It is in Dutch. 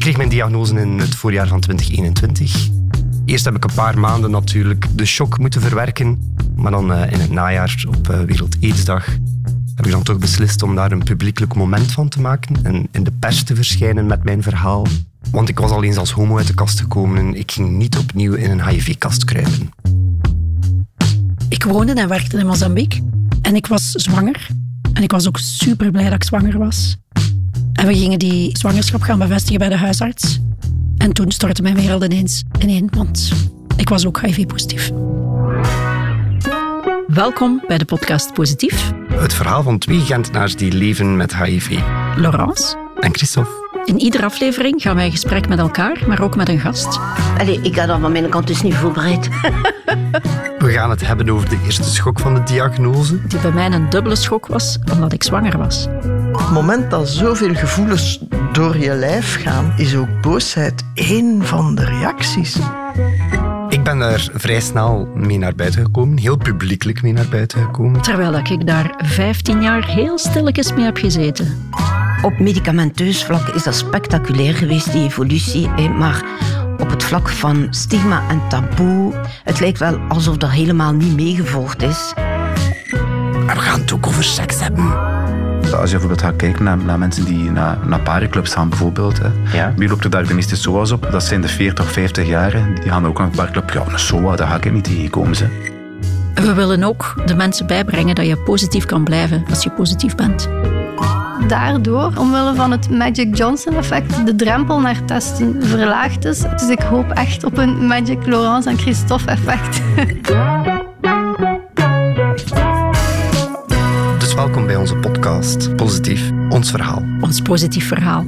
Ik kreeg mijn diagnose in het voorjaar van 2021. Eerst heb ik een paar maanden natuurlijk de shock moeten verwerken. Maar dan uh, in het najaar op uh, Wereld heb ik dan toch beslist om daar een publiekelijk moment van te maken en in de pers te verschijnen met mijn verhaal. Want ik was al eens als homo uit de kast gekomen en ik ging niet opnieuw in een HIV-kast kruipen. Ik woonde en werkte in Mozambique en ik was zwanger. En ik was ook super blij dat ik zwanger was. En we gingen die zwangerschap gaan bevestigen bij de huisarts. En toen stortte mijn wereld ineens ineen, want ik was ook HIV-positief. Welkom bij de podcast Positief. Het verhaal van twee Gentenaars die leven met HIV. Laurence. En Christophe. In iedere aflevering gaan wij in gesprek met elkaar, maar ook met een gast. Allee, ik had dat van mijn kant dus niet voorbereid. We gaan het hebben over de eerste schok van de diagnose. Die bij mij een dubbele schok was, omdat ik zwanger was. Op het moment dat zoveel gevoelens door je lijf gaan, is ook boosheid één van de reacties. Ik ben er vrij snel mee naar buiten gekomen, heel publiekelijk mee naar buiten gekomen. Terwijl ik daar 15 jaar heel stilletjes mee heb gezeten. Op medicamenteus vlak is dat spectaculair geweest, die evolutie. Maar op het vlak van stigma en taboe, het lijkt wel alsof dat helemaal niet meegevolgd is. We gaan het ook over seks hebben. Als je bijvoorbeeld gaat kijken naar, naar mensen die naar, naar parenclubs gaan, bijvoorbeeld. Hè. Ja. Wie loopt er daar de meeste SOA's op? Dat zijn de 40, 50 jaren. Die gaan ook naar een parenclub. Ja, een SOA, daar ga ik niet tegenkomen. Ze. We willen ook de mensen bijbrengen dat je positief kan blijven als je positief bent. Daardoor, omwille van het Magic Johnson effect, de drempel naar testen verlaagd is. Dus ik hoop echt op een Magic Laurence en Christophe effect. Dus welkom bij onze podcast Positief, ons verhaal. Ons positief verhaal.